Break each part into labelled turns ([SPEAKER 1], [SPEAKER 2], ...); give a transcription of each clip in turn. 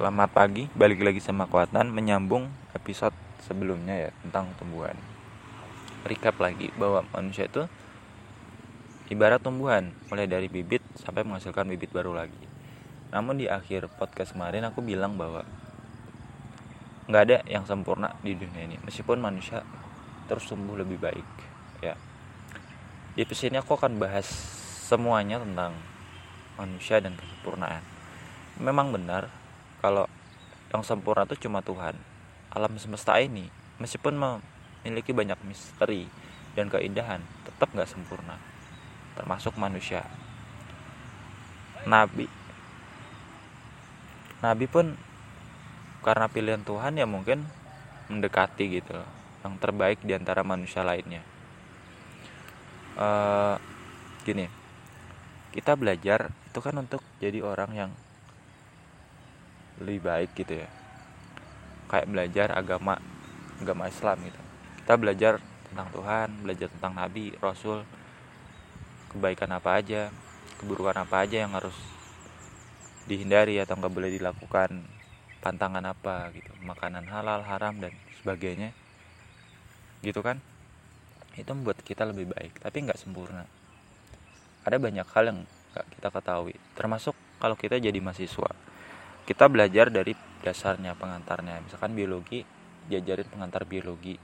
[SPEAKER 1] Selamat pagi, balik lagi sama Kuatan menyambung episode sebelumnya ya tentang tumbuhan. Recap lagi bahwa manusia itu ibarat tumbuhan, mulai dari bibit sampai menghasilkan bibit baru lagi. Namun di akhir podcast kemarin aku bilang bahwa nggak ada yang sempurna di dunia ini, meskipun manusia terus tumbuh lebih baik. Ya, di episode ini aku akan bahas semuanya tentang manusia dan kesempurnaan. Memang benar kalau yang sempurna itu cuma Tuhan. Alam semesta ini meskipun memiliki banyak misteri dan keindahan tetap nggak sempurna. Termasuk manusia. Nabi. Nabi pun karena pilihan Tuhan ya mungkin mendekati gitu yang terbaik di antara manusia lainnya. Uh, gini. Kita belajar itu kan untuk jadi orang yang lebih baik gitu ya. Kayak belajar agama agama Islam gitu. Kita belajar tentang Tuhan belajar tentang Nabi Rasul. Kebaikan apa aja keburukan apa aja yang harus dihindari atau nggak boleh dilakukan pantangan apa gitu makanan halal haram dan sebagainya. Gitu kan? Itu membuat kita lebih baik tapi nggak sempurna. Ada banyak hal yang nggak kita ketahui termasuk kalau kita jadi mahasiswa kita belajar dari dasarnya pengantarnya. Misalkan biologi diajarin pengantar biologi.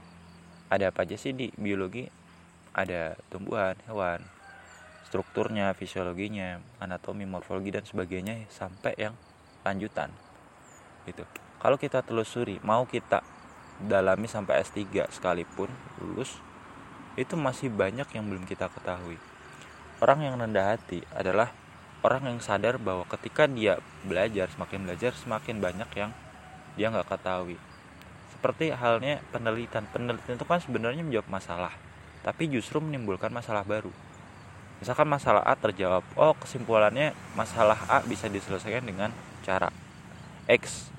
[SPEAKER 1] Ada apa aja sih di biologi? Ada tumbuhan hewan strukturnya fisiologinya anatomi morfologi dan sebagainya sampai yang lanjutan. Gitu. Kalau kita telusuri mau kita dalami sampai S3 sekalipun lulus itu masih banyak yang belum kita ketahui. Orang yang rendah hati adalah orang yang sadar bahwa ketika dia belajar semakin belajar semakin banyak yang dia nggak ketahui. Seperti halnya penelitian penelitian itu kan sebenarnya menjawab masalah tapi justru menimbulkan masalah baru. Misalkan masalah A terjawab oh kesimpulannya masalah A bisa diselesaikan dengan cara X.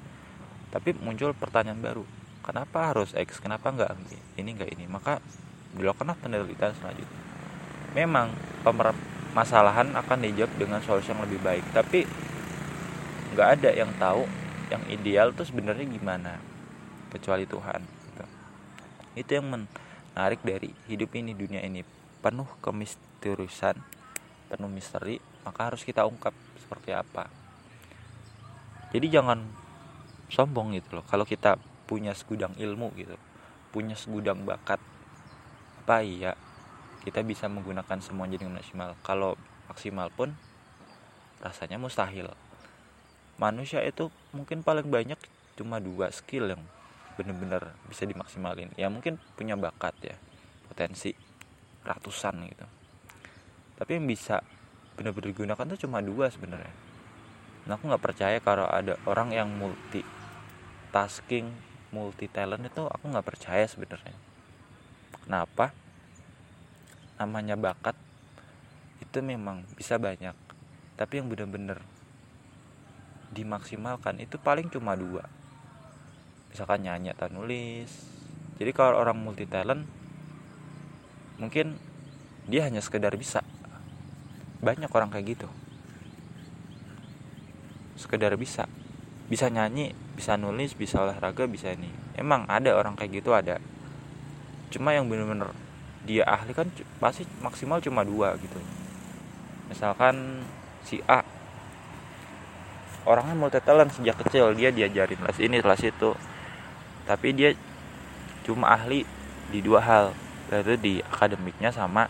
[SPEAKER 1] Tapi muncul pertanyaan baru kenapa harus X? Kenapa nggak ini nggak ini? Maka dilakukanlah penelitian selanjutnya. Memang masalahan akan dijawab dengan solusi yang lebih baik. Tapi nggak ada yang tahu yang ideal tuh sebenarnya gimana kecuali Tuhan gitu. itu yang menarik dari hidup ini dunia ini. Penuh kemisteriusan penuh misteri maka harus kita ungkap seperti apa. Jadi jangan sombong gitu loh. Kalau kita punya segudang ilmu gitu punya segudang bakat apa iya kita bisa menggunakan semua jadi maksimal. Kalau maksimal pun rasanya mustahil. Manusia itu mungkin paling banyak cuma dua skill yang bener-bener bisa dimaksimalin. Ya mungkin punya bakat ya potensi ratusan gitu. Tapi yang bisa bener-bener digunakan tuh cuma dua sebenarnya. Nah aku nggak percaya kalau ada orang yang multi tasking multi talent itu aku nggak percaya sebenarnya. Kenapa namanya bakat itu memang bisa banyak. Tapi yang benar-benar dimaksimalkan itu paling cuma dua. Misalkan nyanyi atau nulis. Jadi kalau orang multi talent mungkin dia hanya sekedar bisa. Banyak orang kayak gitu. Sekedar bisa. Bisa nyanyi bisa nulis bisa olahraga bisa ini. Emang ada orang kayak gitu ada. Cuma yang bener-bener dia ahli kan pasti maksimal cuma dua gitu. Misalkan si A orangnya multi talent sejak kecil dia diajarin kelas ini kelas itu. Tapi dia cuma ahli di dua hal yaitu di akademiknya sama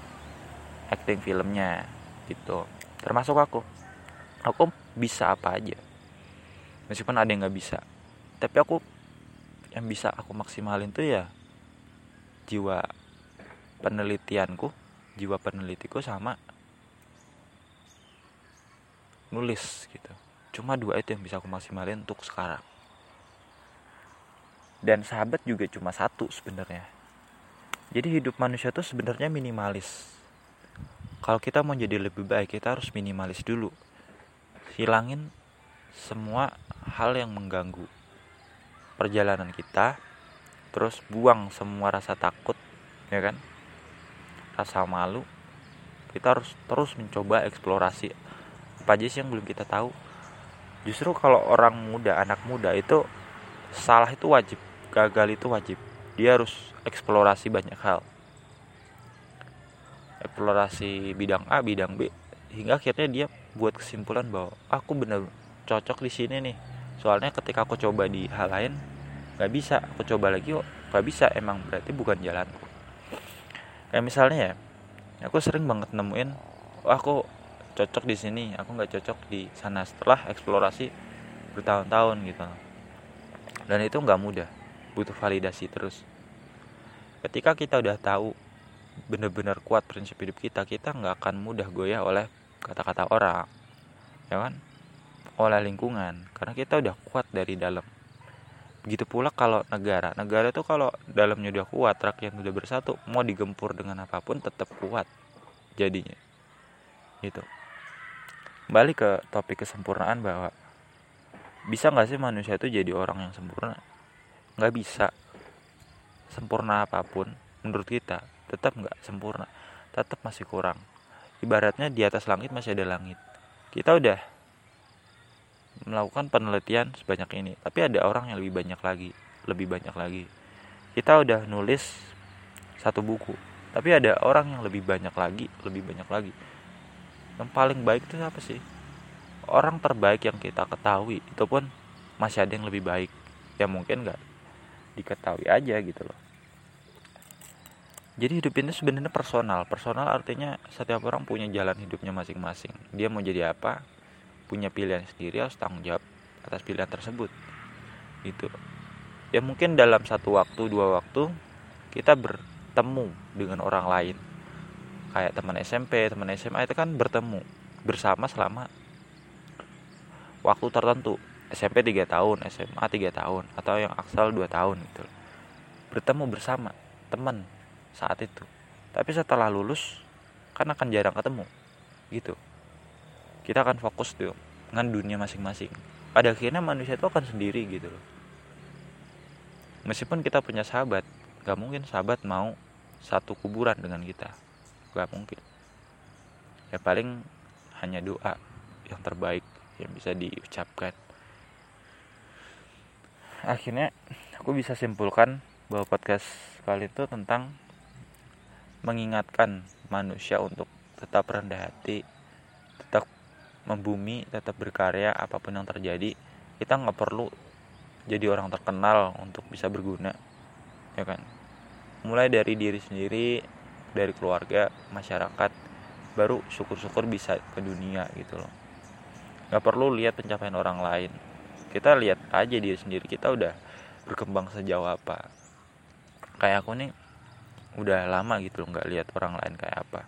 [SPEAKER 1] acting filmnya gitu. Termasuk aku. Aku bisa apa aja. Meskipun ada yang nggak bisa. Tapi aku yang bisa aku maksimalin tuh ya jiwa penelitianku jiwa penelitiku sama nulis gitu. Cuma dua itu yang bisa aku maksimalin untuk sekarang. Dan sahabat juga cuma satu sebenarnya. Jadi hidup manusia tuh sebenarnya minimalis. Kalau kita mau jadi lebih baik kita harus minimalis dulu. Hilangin semua hal yang mengganggu perjalanan kita terus buang semua rasa takut ya kan rasa malu kita harus terus mencoba eksplorasi. Apa aja sih yang belum kita tahu? Justru kalau orang muda anak muda itu salah itu wajib gagal itu wajib. Dia harus eksplorasi banyak hal. Eksplorasi bidang A bidang B hingga akhirnya dia buat kesimpulan bahwa aku benar cocok di sini nih. Soalnya ketika aku coba di hal lain nggak bisa. Aku coba lagi kok nggak bisa. Emang berarti bukan jalanku kayak misalnya ya aku sering banget nemuin oh, aku cocok di sini aku nggak cocok di sana. Setelah eksplorasi bertahun-tahun gitu. Dan itu nggak mudah butuh validasi terus. Ketika kita udah tahu benar-benar kuat prinsip hidup kita kita nggak akan mudah goyah oleh kata-kata orang ya kan? Oleh lingkungan karena kita udah kuat dari dalam begitu pula kalau negara. Negara itu kalau dalamnya udah kuat rakyat udah bersatu mau digempur dengan apa pun tetap kuat jadinya. Gitu. Balik ke topik kesempurnaan bahwa bisa nggak sih manusia itu jadi orang yang sempurna? Nggak bisa. Sempurna apa pun menurut kita tetap nggak sempurna. Tetap masih kurang. Ibaratnya di atas langit masih ada langit. Kita udah melakukan penelitian sebanyak ini. Tapi ada orang yang lebih banyak lagi lebih banyak lagi. Kita udah nulis satu buku tapi ada orang yang lebih banyak lagi lebih banyak lagi. Yang paling baik itu siapa sih? Orang terbaik yang kita ketahui itu pun masih ada yang lebih baik. Ya mungkin nggak diketahui aja gitu loh. Jadi hidup ini sebenarnya personal. Personal artinya setiap orang punya jalan hidupnya masing-masing. Dia mau jadi apa punya pilihan sendiri harus tanggung jawab atas pilihan tersebut. Gitu. Ya mungkin dalam satu waktu dua waktu kita bertemu dengan orang lain. Kayak teman SMP teman SMA itu kan bertemu bersama selama waktu tertentu. SMP 3 tahun SMA 3 tahun atau yang aksal 2 tahun gitu. Bertemu bersama teman saat itu. Tapi setelah lulus kan akan jarang ketemu gitu kita akan fokus tuh dengan dunia masing-masing. Pada akhirnya manusia itu akan sendiri gitu loh. Meskipun kita punya sahabat gak mungkin sahabat mau satu kuburan dengan kita. Gak mungkin. Ya paling hanya doa yang terbaik yang bisa diucapkan. Akhirnya aku bisa simpulkan bahwa podcast kali itu tentang mengingatkan manusia untuk tetap rendah hati tetap membumi tetap berkarya apa pun yang terjadi kita nggak perlu jadi orang terkenal untuk bisa berguna ya kan? Mulai dari diri sendiri dari keluarga masyarakat baru syukur-syukur bisa ke dunia gitu loh. Nggak perlu lihat pencapaian orang lain. Kita lihat aja diri sendiri kita udah berkembang sejauh apa. Kayak aku nih udah lama gitu loh nggak lihat orang lain kayak apa.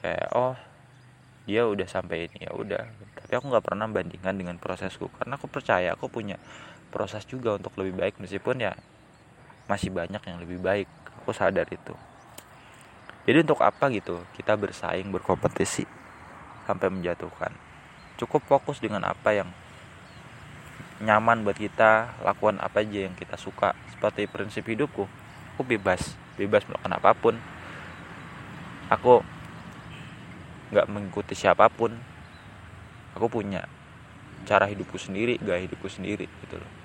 [SPEAKER 1] Kayak oh dia udah sampai ini ya udah. Tapi aku nggak pernah bandingkan dengan prosesku karena aku percaya aku punya proses juga untuk lebih baik meskipun ya masih banyak yang lebih baik. Aku sadar itu. Jadi untuk apa gitu kita bersaing berkompetisi sampai menjatuhkan? Cukup fokus dengan apa yang nyaman buat kita lakukan apa aja yang kita suka. Seperti prinsip hidupku aku bebas bebas melakukan apa pun. Aku nggak mengikuti siapa pun. Aku punya cara hidupku sendiri gaya hidupku sendiri gitu loh